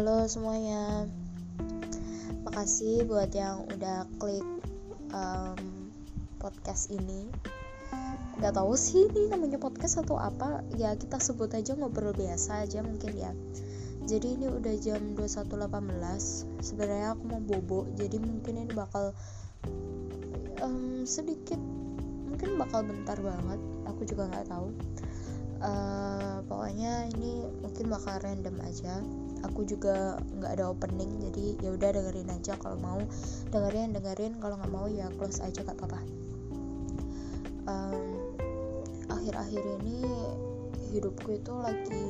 Halo semuanya, makasih buat yang udah klik um, podcast ini. Gak tahu sih ini namanya podcast atau apa, ya kita sebut aja ngobrol biasa aja mungkin ya. Jadi ini udah jam 21.18 Sebenarnya aku mau bobo, jadi mungkin ini bakal um, sedikit, mungkin bakal bentar banget. Aku juga nggak tahu uh, pokoknya ini mungkin bakal random aja aku juga nggak ada opening jadi ya udah dengerin aja. Kalau mau dengerin dengerin. Kalau nggak mau ya close aja gak apa-apa. Um, akhir-akhir ini hidupku itu lagi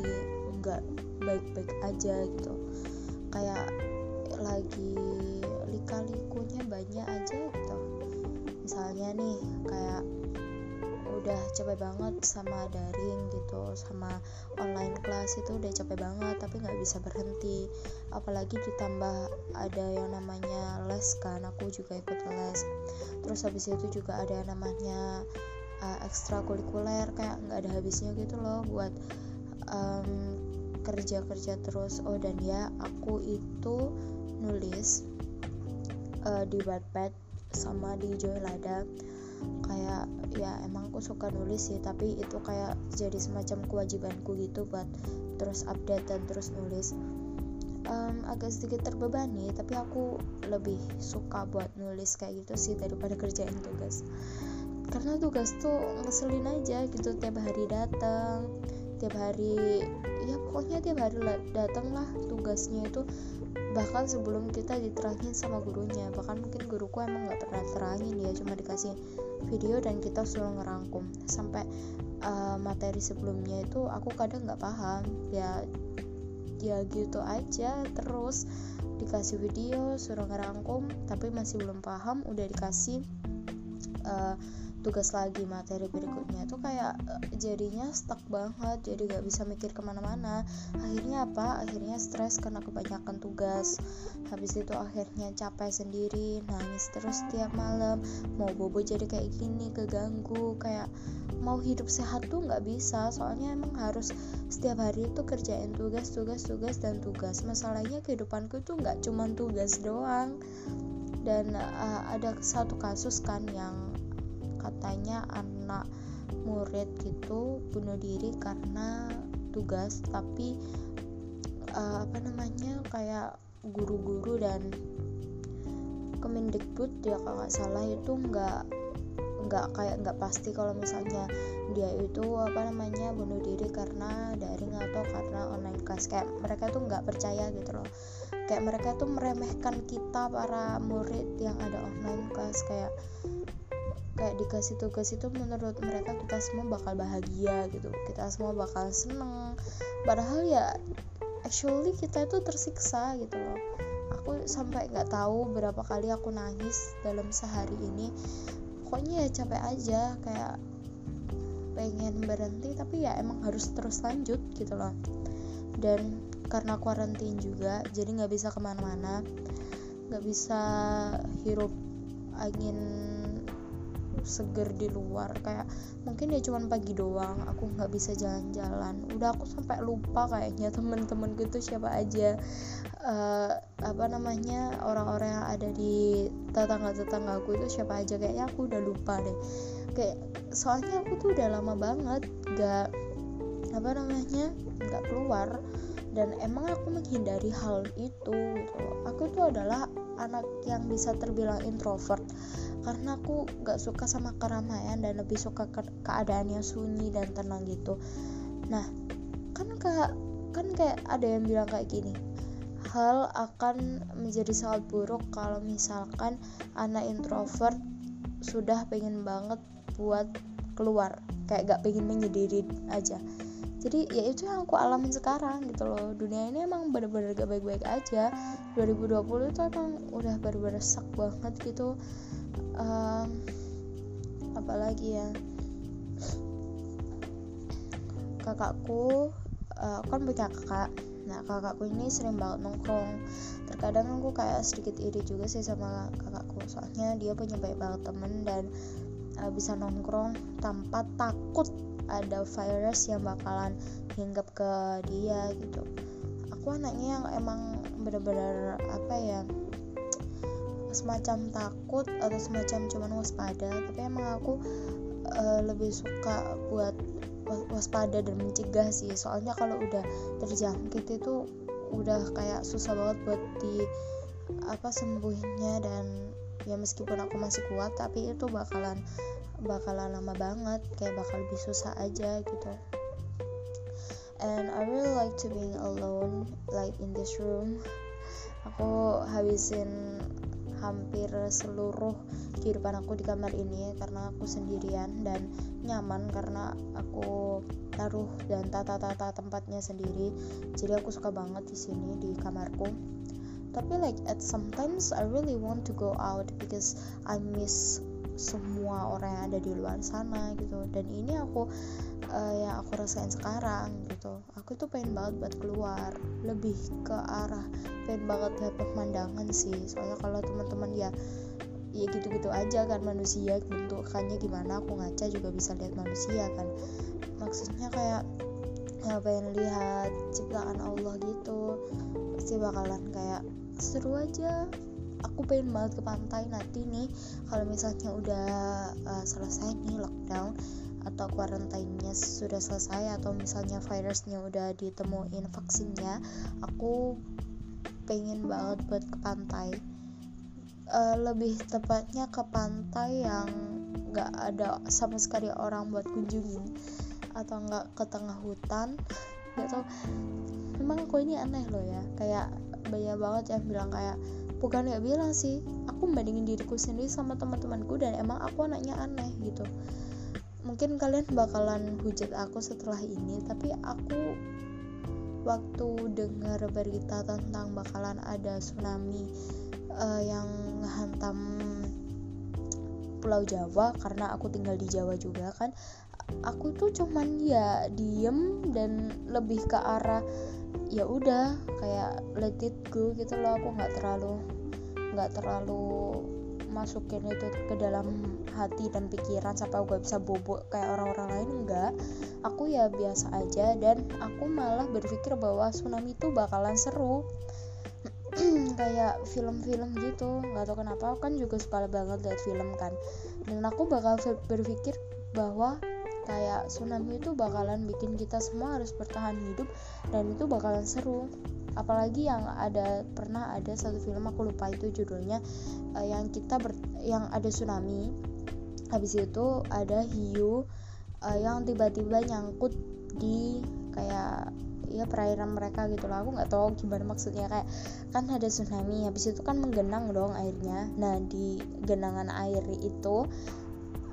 nggak baik-baik aja gitu. Kayak lagi lika-likunya banyak aja gitu. Misalnya nih kayak udah capek banget sama daring gitu sama online class itu udah capek banget tapi nggak bisa berhenti. Apalagi ditambah ada yang namanya les kan aku juga ikut les. Terus habis itu juga ada yang namanya uh, ekstrakurikuler kayak nggak ada habisnya gitu loh buat um, kerja kerja terus. Oh dan ya aku itu nulis uh, di Wattpad sama di Joylada kayak ya emang aku suka nulis sih tapi itu kayak jadi semacam kewajibanku gitu buat terus update dan terus nulis. Um, agak sedikit terbebani tapi aku lebih suka buat nulis kayak gitu sih daripada kerjain tugas. Karena tugas tuh ngeselin aja gitu tiap hari datang tiap hari ya pokoknya tiap hari datang lah tugasnya itu. Bahkan sebelum kita diterangin sama gurunya bahkan mungkin guruku emang nggak pernah terangin dia cuma dikasih video dan kita suruh ngerangkum. Sampai uh, materi sebelumnya itu aku kadang nggak paham. Ya ya gitu aja. Terus dikasih video suruh ngerangkum tapi masih belum paham udah dikasih uh, tugas lagi materi berikutnya tuh kayak eh, jadinya stuck banget jadi gak bisa mikir ke mana-mana. Akhirnya apa? Akhirnya stres karena kebanyakan tugas. Habis itu akhirnya capek sendiri nangis terus tiap malam. Mau bobo jadi kayak gini keganggu kayak mau hidup sehat tuh nggak bisa. Soalnya emang harus setiap hari itu kerjain tugas tugas tugas dan tugas. Masalahnya kehidupanku tuh nggak cuma tugas doang. Dan uh, ada satu kasus kan yang katanya anak murid gitu bunuh diri karena tugas tapi uh, apa namanya kayak guru-guru dan Kemendikbud ya kalau nggak salah itu nggak nggak kayak nggak pasti kalau misalnya dia itu apa namanya bunuh diri karena daring atau karena online class. Kayak mereka tuh nggak percaya gitu loh. Kayak mereka tuh meremehkan kita para murid yang ada online class. Kayak kayak dikasih tugas itu menurut mereka kita semua bakal bahagia gitu. Kita semua bakal seneng. Padahal ya actually kita itu tersiksa gitu loh. Aku sampai nggak tahu berapa kali aku nangis dalam sehari ini. Pokoknya ya capek aja kayak pengen berhenti tapi ya emang harus terus lanjut gitu loh. Dan karena kuarantin juga jadi nggak bisa ke mana-mana. Nggak bisa hirup angin seger di luar kayak mungkin ya cuman pagi doang aku nggak bisa jalan-jalan. Udah aku sampai lupa kayaknya temen-temen gitu siapa aja uh, apa namanya orang-orang yang ada di tetangga-tetangga aku itu siapa aja. Kayaknya aku udah lupa deh. Kayak soalnya aku tuh udah lama banget gak apa namanya nggak keluar. Dan emang aku menghindari hal itu gitu aku tuh adalah anak yang bisa terbilang introvert karena aku gak suka sama keramaian dan lebih suka ke keadaan yang sunyi dan tenang gitu. Nah kan kayak kan kayak ada yang bilang kayak gini hal akan menjadi sangat buruk kalau misalkan anak introvert sudah pengen banget buat keluar kayak gak pengen menyendiri aja. Jadi ya itu yang aku alamin sekarang gitu loh. Dunia ini emang bener-bener gak baik-baik aja. 2020 itu emang udah bener-bener sak banget gitu um, apalagi ya? Kakakku uh, kan punya kakak. Nah kakakku ini sering banget nongkrong. Terkadang aku kayak sedikit iri juga sih sama kakakku. Soalnya dia punya banyak banget temen dan uh, bisa nongkrong tanpa takut ada virus yang bakalan hinggap ke dia gitu. Aku anaknya yang emang bener-bener apa ya semacam takut atau semacam cuman waspada tapi emang aku uh, lebih suka buat waspada dan mencegah sih. Soalnya kalau udah terjangkit itu udah kayak susah banget buat di apa sembuhnya dan ya meskipun aku masih kuat tapi itu bakalan bakalan lama banget kayak bakal lebih susah aja gitu. And I really like to being alone like in this room. Aku habisin hampir seluruh kehidupan aku di kamar ini karena aku sendirian dan nyaman karena aku taruh dan tata-tata tempatnya sendiri. Jadi aku suka banget di sini di kamarku. Tapi like at sometimes I really want to go out because I miss semua orang yang ada di luar sana gitu. Dan ini aku uh, yang aku rasain sekarang gitu. Aku tuh pengen banget buat keluar. Lebih ke arah pengen banget lihat pemandangan sih. Soalnya kalau teman-teman ya ya gitu-gitu aja kan manusia. Bentukannya gimana aku ngaca juga bisa lihat manusia kan. Maksudnya kayak ya pengen lihat ciptaan Allah gitu. Pasti bakalan kayak seru aja aku pengen banget ke pantai nanti nih kalau misalnya udah uh, selesai nih lockdown atau karantinanya sudah selesai atau misalnya virusnya udah ditemuin vaksinnya aku pengen banget buat ke pantai. Uh, lebih tepatnya ke pantai yang nggak ada sama sekali orang buat kunjungin atau nggak ke tengah hutan tau memang aku ini aneh loh ya kayak banyak banget yang bilang kayak bukan ya bilang sih aku membandingin diriku sendiri sama teman-temanku dan emang aku anaknya aneh gitu. Mungkin kalian bakalan hujat aku setelah ini tapi aku waktu dengar berita tentang bakalan ada tsunami uh, yang hantam Pulau Jawa karena aku tinggal di Jawa juga kan aku tuh cuman ya diem dan lebih ke arah ya udah kayak let it go gitu loh. Aku nggak terlalu nggak terlalu masukin itu ke dalam hati dan pikiran sampai gak bisa bobok kayak orang-orang lain enggak aku ya biasa aja dan aku malah berpikir bahwa tsunami itu bakalan seru. Kayak film-film gitu nggak tahu kenapa aku kan juga suka banget lihat film kan. Dan aku bakal berpikir bahwa kayak tsunami itu bakalan bikin kita semua harus bertahan hidup dan itu bakalan seru. Apalagi yang ada pernah ada satu film aku lupa itu judulnya uh, yang kita ber, yang ada tsunami. Habis itu ada hiu uh, yang tiba-tiba nyangkut di kayak ya perairan mereka gitu lah aku nggak tahu gimana maksudnya kayak kan ada tsunami habis itu kan menggenang dong airnya. Nah di genangan air itu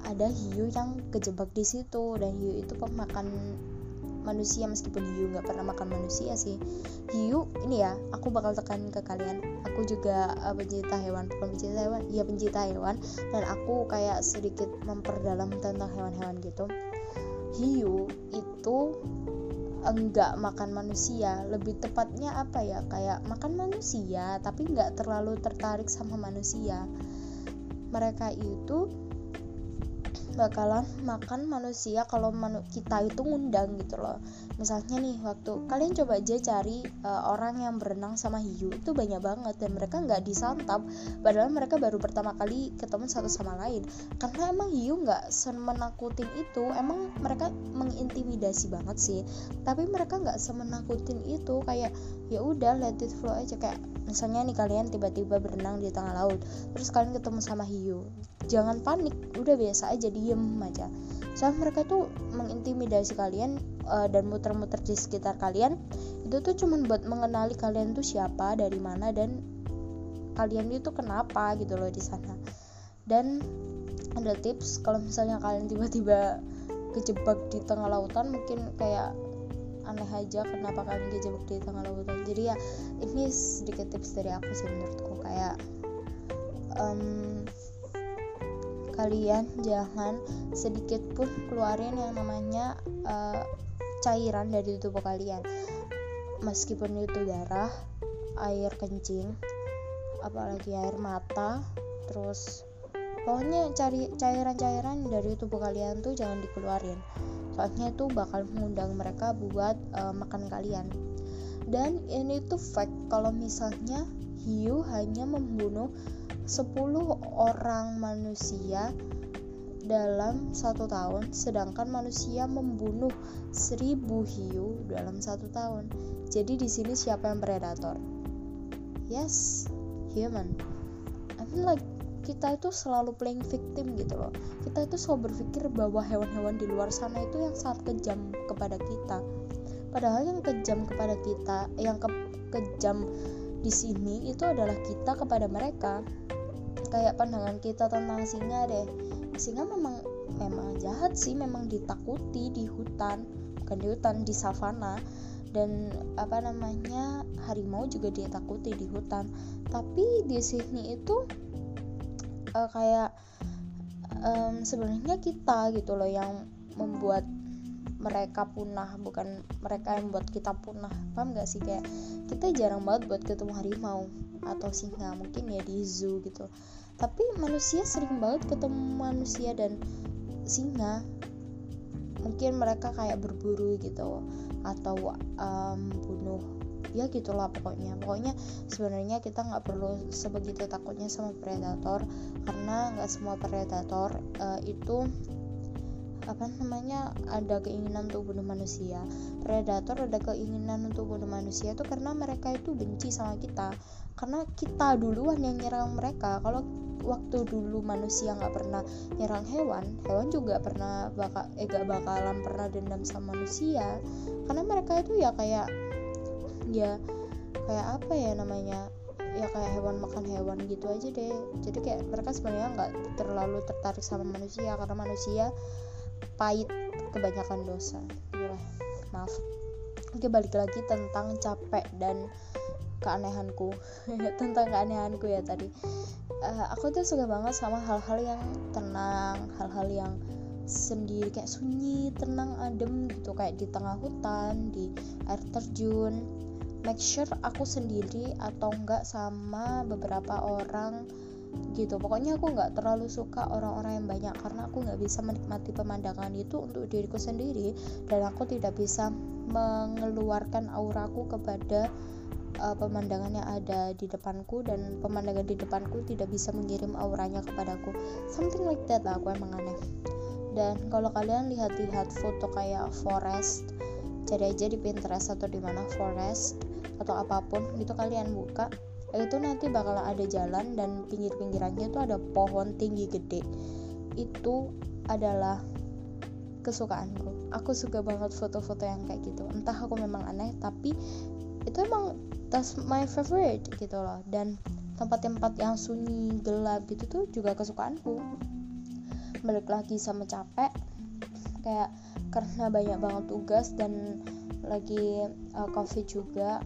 ada hiu yang kejebak di situ dan hiu itu pemakan manusia meskipun hiu nggak pernah makan manusia sih. Hiu ini ya aku bakal tekan ke kalian. Aku juga uh, pencinta hewan bukan pencinta hewan ya pencinta hewan. Dan aku kayak sedikit memperdalam tentang hewan-hewan gitu. Hiu itu enggak makan manusia lebih tepatnya apa ya kayak makan manusia tapi nggak terlalu tertarik sama manusia. Mereka itu bakalan makan manusia kalau manu kita itu ngundang gitu loh. Misalnya nih waktu kalian coba aja cari uh, orang yang berenang sama hiu itu banyak banget dan mereka nggak disantap. Padahal mereka baru pertama kali ketemu satu sama lain. Karena emang hiu nggak semenakutin itu emang mereka mengintimidasi banget sih. Tapi mereka nggak semenakutin itu kayak ya udah let it flow aja. Kayak misalnya nih kalian tiba-tiba berenang di tengah laut terus kalian ketemu sama hiu jangan panik udah biasa aja diem aja. Soalnya mereka tuh mengintimidasi kalian uh, dan muter-muter di sekitar kalian. Itu tuh cuman buat mengenali kalian tuh siapa dari mana dan kalian itu kenapa gitu loh di sana. Dan ada tips kalau misalnya kalian tiba-tiba kejebak di tengah lautan mungkin kayak aneh aja kenapa kalian kejebak di tengah lautan. Jadi ya ini sedikit tips dari aku sih menurutku. Kayak um, kalian jangan sedikit pun keluarin yang namanya uh, cairan dari tubuh kalian. Meskipun itu darah air kencing apalagi air mata terus pokoknya cari cairan-cairan dari tubuh kalian tuh jangan dikeluarin. Soalnya itu bakal mengundang mereka buat uh, makan kalian. Dan ini tuh fact kalau misalnya hiu hanya membunuh 10 orang manusia dalam satu tahun, sedangkan manusia membunuh seribu hiu dalam satu tahun. Jadi di sini siapa yang predator? Yes, human. I mean like kita itu selalu playing victim gitu loh. Kita itu selalu berpikir bahwa hewan-hewan di luar sana itu yang sangat kejam kepada kita. Padahal yang kejam kepada kita, yang ke kejam di sini itu adalah kita kepada mereka. Kayak pandangan kita tentang singa deh. Singa memang memang jahat sih memang ditakuti di hutan bukan di hutan di savana. Dan apa namanya harimau juga ditakuti di hutan. Tapi di sini itu uh, kayak um, sebenarnya kita gitu loh yang membuat mereka punah bukan mereka yang membuat kita punah. Paham gak sih? Kayak kita jarang banget buat ketemu harimau atau singa mungkin ya di zoo gitu. Tapi manusia sering banget ketemu manusia dan singa. Mungkin mereka kayak berburu gitu atau um, bunuh. Ya gitulah pokoknya. Pokoknya sebenarnya kita nggak perlu sebegitu takutnya sama predator karena nggak semua predator uh, itu apa namanya ada keinginan untuk bunuh manusia. Predator ada keinginan untuk bunuh manusia itu karena mereka itu benci sama kita. Karena kita duluan yang nyerang mereka. Kalau waktu dulu manusia nggak pernah nyerang hewan hewan juga pernah bakal eh gak bakalan pernah dendam sama manusia. Karena mereka itu ya kayak ya kayak apa ya namanya ya kayak hewan makan hewan gitu aja deh. Jadi kayak mereka sebenarnya nggak terlalu tertarik sama manusia. Karena manusia pahit kebanyakan dosa. Yalah, maaf. Oke balik lagi tentang capek dan keanehanku. Tentang keanehanku ya tadi. Uh, aku tuh suka banget sama hal-hal yang tenang hal-hal yang sendiri kayak sunyi tenang adem gitu. Kayak di tengah hutan di air terjun. Make sure aku sendiri atau enggak sama beberapa orang gitu. Pokoknya aku nggak terlalu suka orang-orang yang banyak karena aku nggak bisa menikmati pemandangan itu untuk diriku sendiri dan aku tidak bisa mengeluarkan auraku kepada uh, pemandangan yang ada di depanku dan pemandangan di depanku tidak bisa mengirim auranya kepadaku. Something like that lah aku emang aneh. Dan kalau kalian lihat-lihat foto kayak forest cari aja di Pinterest atau di mana forest atau apa pun gitu kalian buka itu nanti bakal ada jalan dan pinggir-pinggirannya itu ada pohon tinggi gede. Itu adalah kesukaanku aku. Suka banget foto-foto yang kayak gitu. Entah aku memang aneh tapi itu emang that's my favorite gitu loh. Dan tempat-tempat yang sunyi gelap gitu tuh juga kesukaanku. Balik lagi sama capek kayak karena banyak banget tugas dan lagi uh, covid juga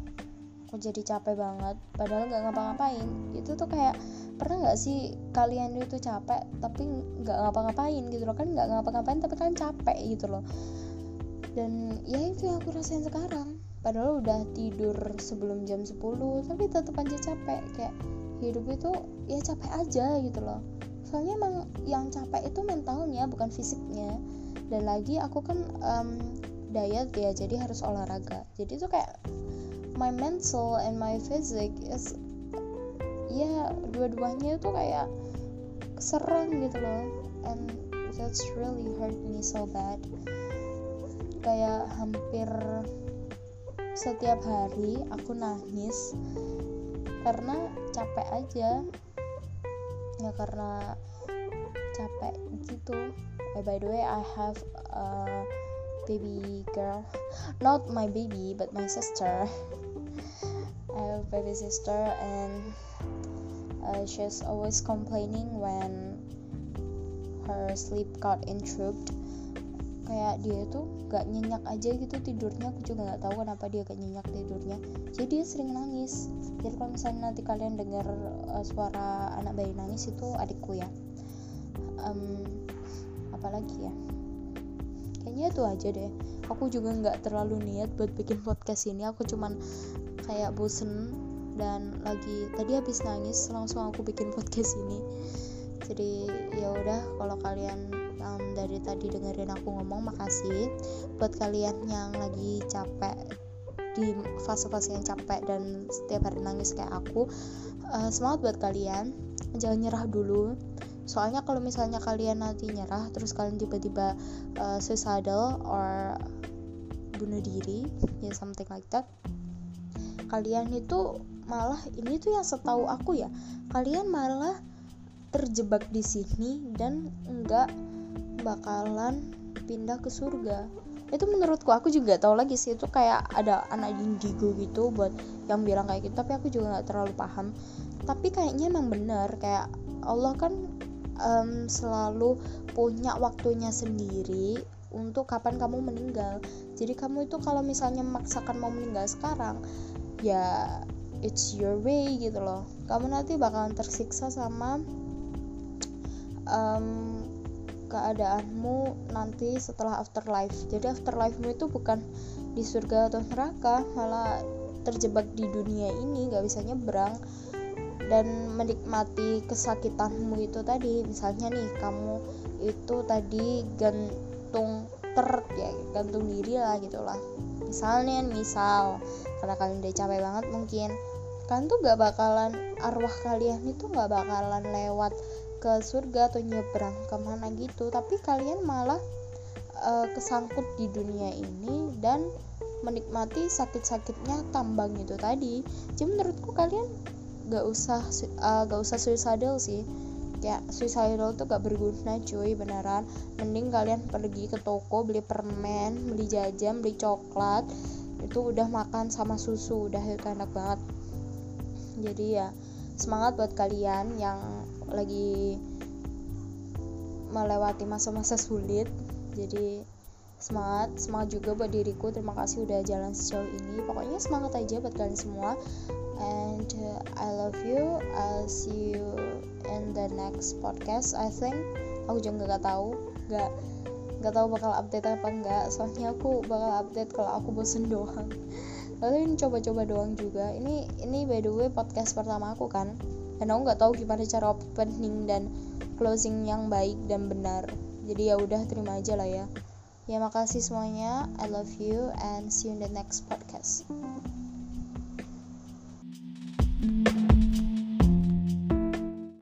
aku jadi capek banget padahal nggak ngapa-ngapain. Itu tuh kayak pernah nggak sih kalian itu capek tapi nggak ngapa-ngapain gitu loh? Kan nggak ngapa-ngapain tapi kan capek gitu loh. Dan ya itu yang aku rasain sekarang. Padahal udah tidur sebelum jam 10 tapi tetap aja capek. Kayak hidup itu ya capek aja gitu loh. Soalnya emang yang capek itu mentalnya bukan fisiknya. Dan lagi aku kan um, diet ya jadi harus olahraga. Jadi itu kayak my mental and my physic is ya dua-duanya itu kayak serang gitu loh. And that's really hurt me so bad. Kayak hampir setiap hari aku nangis karena capek aja. Ya karena capek gitu. Eh, by the way I have a baby girl. Not my baby but my sister I have baby sister and uh, she's always complaining when her sleep got interrupted kayak dia tuh gak nyenyak aja gitu tidurnya aku juga nggak tahu kenapa dia gak nyenyak tidurnya. Jadi dia sering nangis. Jadi kalau misalnya nanti kalian dengar uh, suara anak bayi nangis itu adikku ya. Um, apalagi ya? Kayaknya itu aja deh. Aku juga nggak terlalu niat buat bikin podcast ini. Aku cuman kayak bosen dan lagi tadi habis nangis langsung aku bikin podcast ini. Jadi ya udah kalau kalian um, dari tadi dengerin aku ngomong makasih. Buat kalian yang lagi capek di fase-fase yang capek dan setiap hari nangis kayak aku uh, semangat buat kalian. Jangan nyerah dulu. Soalnya kalau misalnya kalian nanti nyerah terus kalian tiba-tiba uh, suicidal or bunuh diri ya something like that kalian itu malah ini tuh yang setahu aku ya kalian malah terjebak di sini dan enggak bakalan pindah ke surga. Itu menurutku aku juga tahu lagi sih itu kayak ada anak indigo gitu buat yang bilang kayak gitu tapi aku juga nggak terlalu paham. Tapi kayaknya emang bener kayak Allah kan um, selalu punya waktunya sendiri untuk kapan kamu meninggal. Jadi kamu itu kalau misalnya memaksakan mau meninggal sekarang ya it's your way gitu loh. Kamu nanti bakalan tersiksa sama um, keadaanmu nanti setelah afterlife. Jadi afterlifemu itu bukan di surga atau neraka malah terjebak di dunia ini gak bisa nyebrang. Dan menikmati kesakitanmu itu tadi misalnya nih kamu itu tadi gantung ter ya gantung diri lah gitulah misalnya misal karena kalian udah capek banget mungkin kalian tuh gak bakalan arwah kalian itu gak bakalan lewat ke surga atau nyebrang ke mana gitu. Tapi kalian malah uh, kesangkut di dunia ini dan menikmati sakit-sakitnya tambang itu tadi. Jadi menurutku kalian gak usah uh, gak usah suicidal sih ya suicidal tuh gak berguna cuy beneran. Mending kalian pergi ke toko beli permen beli jajan beli coklat. Itu udah makan sama susu udah itu enak banget. Jadi ya semangat buat kalian yang lagi melewati masa-masa sulit. Jadi semangat semangat juga buat diriku. Terima kasih udah jalan sejauh ini. Pokoknya semangat aja buat kalian semua. And uh, I love you. I'll see you the next podcast I think. Aku juga nggak tahu nggak nggak tahu bakal update apa enggak soalnya aku bakal update kalau aku bosen doang. Lalu ini coba-coba doang juga. Ini ini by the way podcast pertama aku kan. Dan aku nggak tahu gimana cara opening dan closing yang baik dan benar. Jadi ya udah terima aja lah ya. Ya makasih semuanya. I love you and see you in the next podcast